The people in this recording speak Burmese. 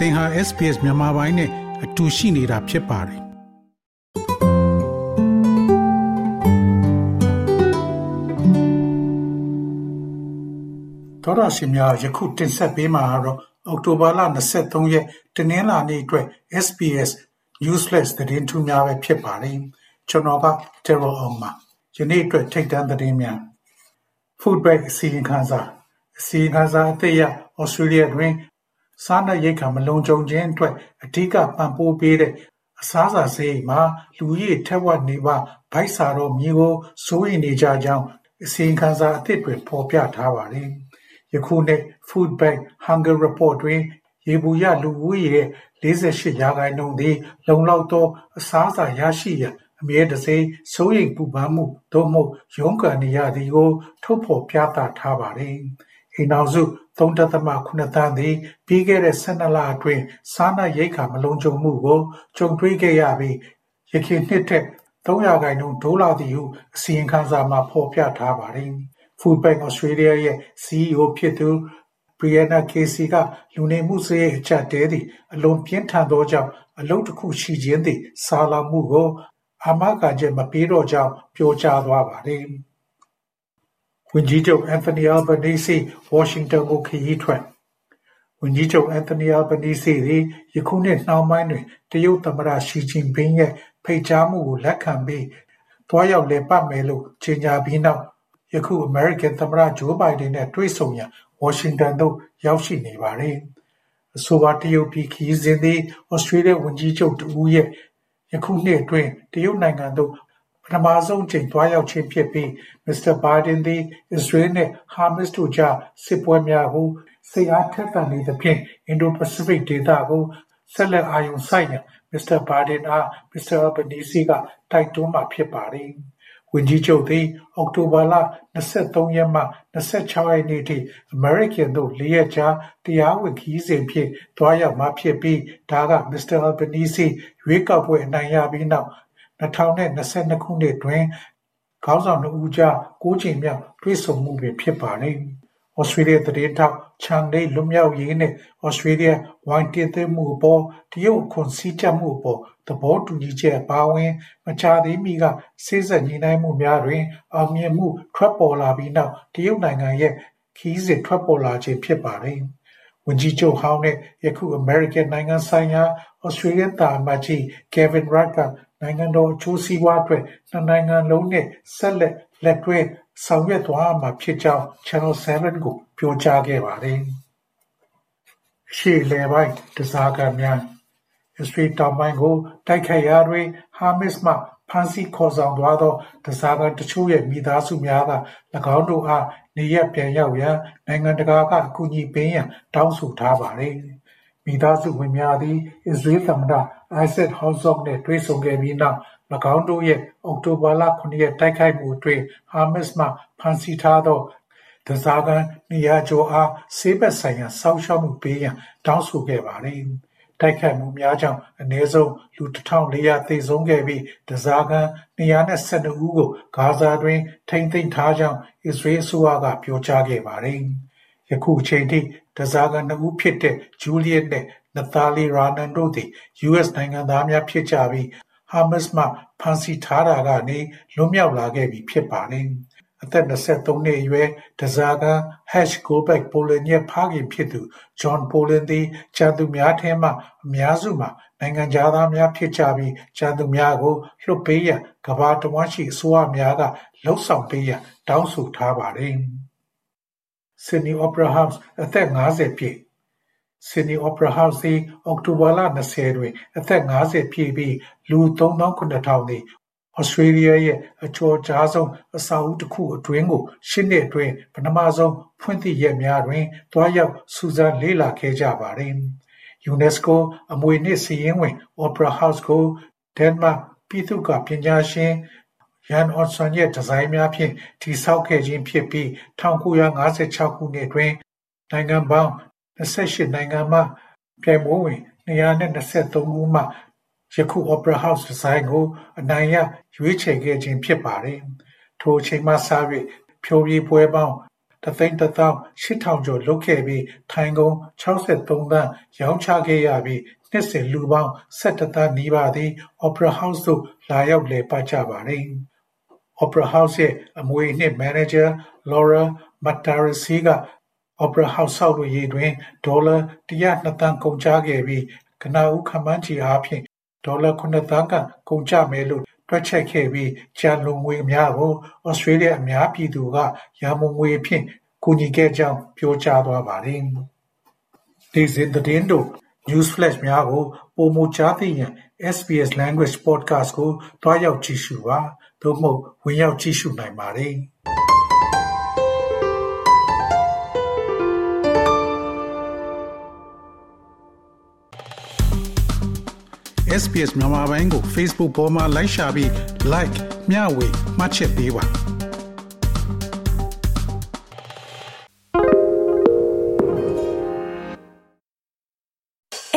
သင်ဟာ SPS မြန်မာပိုင်းနဲ့အတူရှိနေတာဖြစ်ပါတယ်တော်ရရှိများယခုတင်ဆက်ပေးမှာတော့အောက်တိုဘာလ23ရက်တနင်္လာနေ့အတွက် SPS Newsflash သတင်းထူးများပဲဖြစ်ပါတယ်ကျွန်တော်က Terror အောင်ပါယနေ့အတွက်ထိတ်တန့်သတင်းများ Food Bank အစီရင်ခံစာအစီရင်ခံစာအသစ်ရ Australia တွင် စားနပ်ရိက္ခာမလုံခြုံခြင်းအတွက်အဓိကပံ့ပိုးပေးတဲ့အစားအစာစရိတ်မှာ လူဦးရေထက်ဝက်နီးပါးဗိုက်စာတော့မည်ကိုစိုးရိမ်နေကြကြောင်းအစီရင်ခံစာအသစ်တွင်ဖော်ပြထားပါတယ်။ယခုနှစ် Food Bank Hunger Report တွင်ယေဘုယျလူဦးရေရဲ့48ရာခိုင်နှုန်းသည်လုံလောက်သောအစားအစာရရှိရန်အမြဲတစေစိုးရိမ်ပူပန်မှုသို့မဟုတ်ရုန်းကန်နေရသည်ကို ထုတ်ဖော်ပြသထားပါတယ်။ အိမ်ထောင်စု 3.7 သန်းသည် ပြီးခဲ့တဲ့ 12 လအတွင်း စားနပ်ရိက္ခာ မလုံခြုံမှုကို ကြုံတွေ့ခဲ့ရပြီး ယခင်နှစ်ထက်3ရာခိုင်နှုန်းဒိုးလာသည်ဟု အစီရင်ခံစာမှာ ဖော်ပြထားပါတယ်။ Food Bank Australia ရဲ့ CEO ဖြစ်သူ Brianna Casey က လူနေမှုစရိတ် အကျပ်တဲသည့်အလွန်ပြင်းထန်သောကြောင့် အလုပ်တစ်ခုရှိခြင်းသည်စာလောင်မှုကို အာမခံချက် မပေးတော့ကြောင်း ပြောကြားသွားပါတယ်။ ဝန်ကြီးချုပ်အန်သိုနီအာဘနီဇီဝါရှင်တန်ကိုခရီးထွက်ဝန်ကြီးချုပ်အန်သိုနီအာဘနီဇီသည်ယခုနှစ်နှောင်းပိုင်းတွင်တရုတ်သမ္မတရှီကျင်ပင်းရဲ့ဖိတ်ကြားမှုကိုလက်ခံပြီးသွားရောက်လည်ပတ်မယ်လို့ကြေညာပြီးနောက်ယခုအမေရိကန်သမ္မတဂျိုးဘိုင်ဒန်နဲ့တွေ့ဆုံရန်ဝါရှင်တန်သို့ရောက်ရှိနေပါတယ်။အဆိုပါတရုတ်ပြည်ခရီးစဉ်သည်ဩစတြေးလျဝန်ကြီးချုပ်တဦးရဲ့ယခုနှစ်အတွင်းတရုတ်နိုင်ငံသို့ ထမဆုံးအကြိမ်သွားရောက်ခြင်းဖြစ်ပြီးမစ္စတာဘိုင်ဒန်သည်အစ္စရေးနှင့်ဟာမတ်တို့ကြားစစ်ပွဲများကိုစိတ်အားထက်သန်နေသဖြင့်အင်ဒိုပစိဖိတ်ဒေသကိုဆက်လက်အာရုံစိုက်ရန်မစ္စတာဘိုင်ဒန်အားမစ္စတာအဘနီစီကတိုက်တွန်းမှာဖြစ်ပါတယ်။ဝန်ကြီးချုပ်သည်အောက်တိုဘာလ23ရက်မှ26ရက်နေ့ထိအမေရိကန်သို့၄ရက်ကြာတရားဝင်ခီးစဉ်ဖြင့်တွားရောက်မှာဖြစ်ပြီးဒါကမစ္စတာအဘနီစီရွေးကောက်ပွဲအနိုင်ရပြီးနောက် 2022ခုနှစ်တွင်ခေါင်းဆောင်နှစ်ဦးကြားကိုးကြိမ်မြောက်တွေ့ဆုံမှုပင်ဖြစ်ပါတယ်။ဩစတြေးလျသတင်းထောက်ချန်ဒိလွတ်မြောက်ရေးနဲ့ဩစတြေးလျဝိုင်းတင်သွင်းမှုအပေါ်တရုတ်အခွန်စည်းကြပ်မှုအပေါ်သဘောတူညီချက်အပါအဝင်မကြာသေးမီကစေ့စပ်ညှိနှိုင်းမှုများတွင်အောင်မြင်မှုထွက်ပေါ်လာပြီးနောက်တရုတ်နိုင်ငံရဲ့ခရီးစဉ်ထွက်ပေါ်လာခြင်းဖြစ်ပါတယ်။ဝန်ကြီးချုပ်ဟောင်းနဲ့ယခုအမေရိကန်နိုင်ငံဆိုင်ရာဩစတြေးလျသံအမတ်ကြီး Kevin Rudd က နိုင်ငံတော်အကျိုးစီးပွားအတွက်နှစ်နိုင်ငံလုံးနဲ့ဆက်လက်လက်တွဲဆောင်ရွက်သွားရမှာဖြစ်ကြောင်း Channel 7ကိုပြောကြားခဲ့ပါတယ်။အရှေ့အလယ်ပိုင်းဓားစာခံများအစ္စရေးတောင်ပိုင်းကိုတိုက်ခိုက်ရာတွင်ဟာမတ်စ်မှဖမ်းဆီးခေါ်ဆောင်သွားသောဓားစာခံတချို့ရဲ့မိသားစုများက၎င်းတို့အားနေရပ်ပြန်ရောက်ရန်နိုင်ငံတကာကအကူအညီပေးရန်တောင်းဆိုထားပါသည်။ မိသားစုဝင်များသည် အစ္စရေးသမ္မတ Isaac Herzog နှင့်တွေ့ဆုံခဲ့ပြီးနောက်၎င်းတို့ရဲ့အောက်တိုဘာလ၇ရက်တိုက်ခိုက်မှုအတွင်းဟာမတ်စ်မှဖမ်းဆီးထားသောဓားစာခံ၂၀၀ကျော်အားဆေးဘက်ဆိုင်ရာစောင့်ရှောက်မှုပေးရန်တောင်းဆိုခဲ့ပါသည်။တိုက်ခိုက်မှုများကြောင့်အနည်းဆုံးလူ၁၄၀၀သေဆုံးခဲ့ပြီးဓားစာခံ၂၁၂ဦးကိုဂါဇာတွင်ထိန်းသိမ်းထားကြောင်းအစ္စရေးအစိုးရကပြောကြားခဲ့ပါတယ်။ ယခုအချိန်ထိဓားစာခံနှစ်ဦးဖြစ်တဲ့ဂျူးလီယက်နှင့်နသာလီရာနန်တို့သည် US နိုင်ငံသားများဖြစ်ကြပြီးဟာမတ်စ်မှဖမ်းဆီးထားရာကနေလွတ်မြောက်လာခဲ့ပြီဖြစ်ပါတယ်။အသက်၂၃နှစ်အရွယ်ဓားစာခံ Hersh Goldberg Polin ရဲ့ဖခင်ဖြစ်သူ John Polin သည်ကျန်သူများထဲမှအများစုမှာနိုင်ငံခြားသားများဖြစ်ကြပြီးကျန်သူများကိုလွှတ်ပေးရန်ကမ္ဘာတဝှမ်းရှိအစိုးရများကလုပ်ဆောင်ပေးရန်တောင်းဆိုထားပါတယ်။ Sydney Opera House အသက်၅၀ပြည့်ဆစ်ဒနီ Opera House သည်အောက်တိုဘာလ၂၀တွင် အသက်၅၀ပြည့်ပြီးလူ၃၇,၀၀၀သည်ဩစတြေးလျရဲ့အကျော်ကြားဆုံးအဆောက်အဦးတစ်ခုအတွင်းကိုရှစ်နှစ်အတွင်းပထမဆုံးဖွင့်သည့်ရက်များတွင်သွားရောက်စူးစမ်းလေ့လာခဲ့ကြပါသည်။ UNESCO အမွေအနှစ်စာရင်းဝင် Opera House ကိုဒိန်းမတ်ပြည်သူ့ကပညာရှင် Jan Olsson ရဲ့ဒီဇိုင်းများဖြင့်တည်ဆောက်ခဲ့ခြင်းဖြစ်ပြီး၁၉၅၆ခုနှစ်တွင် နိုင်ငံပေါင်း28နိုင်ငံမှပြိုင်ပွဲဝင်223ဦးမှယခု Opera House ဒီဇိုင်းကိုအနိုင်ရရွေးချယ်ခဲ့ခြင်းဖြစ်ပါတယ်။ထိုအချိန်မှစ၍ဖျော်ဖြေပွဲပေါင်းတသိန်းတစ်သောင်း8000ကျော်လုတ်ခဲ့ပြီးထိုင်ကုန်63သန်းရောင်းချခဲ့ရပြီးနှစ်စဉ်လူပေါင်း17သန်းနီးပါးသည် Opera House သို့လာရောက်လည်ပတ်ကြပါသည်။ Opera House ရဲ့အမွေအနှစ်မန်နေဂျာ Laura Matarasi က Opera House ဆောက်လုပ်ရေးတွင်ဒေါ်လာ102သန်းကုန်ကျခဲ့ပြီးကနဦးခန့်မှန်းခြေအားဖြင့်ဒေါ်လာ9သန်းခန့်ကုန်ကျမယ်လို့တွက်ချက်ခဲ့ပြီးကျန်လိုငွေများကိုဩစတြေးလျအများပြည်သူကရန်ပုံငွေဖြင့်ကူညီခဲ့ကြောင်းပြောကြားသွားပါတယ်။နေ့စဉ်သတင်းတို့ News Flash များကိုပိုမိုကြားသိရန် SBS Language Podcast ကိုတွားရောက်ကြည့်ရှုပါသို့မဟုတ်ဝင်ရောက်ကြည့်ရှုနိုင်ပါတယ်။ SBS မြန်မာပိုင်းကို Facebook ပေါ်မှာ like ရှာပြီး like မျှဝေမှတ်ချက်ပေးပါ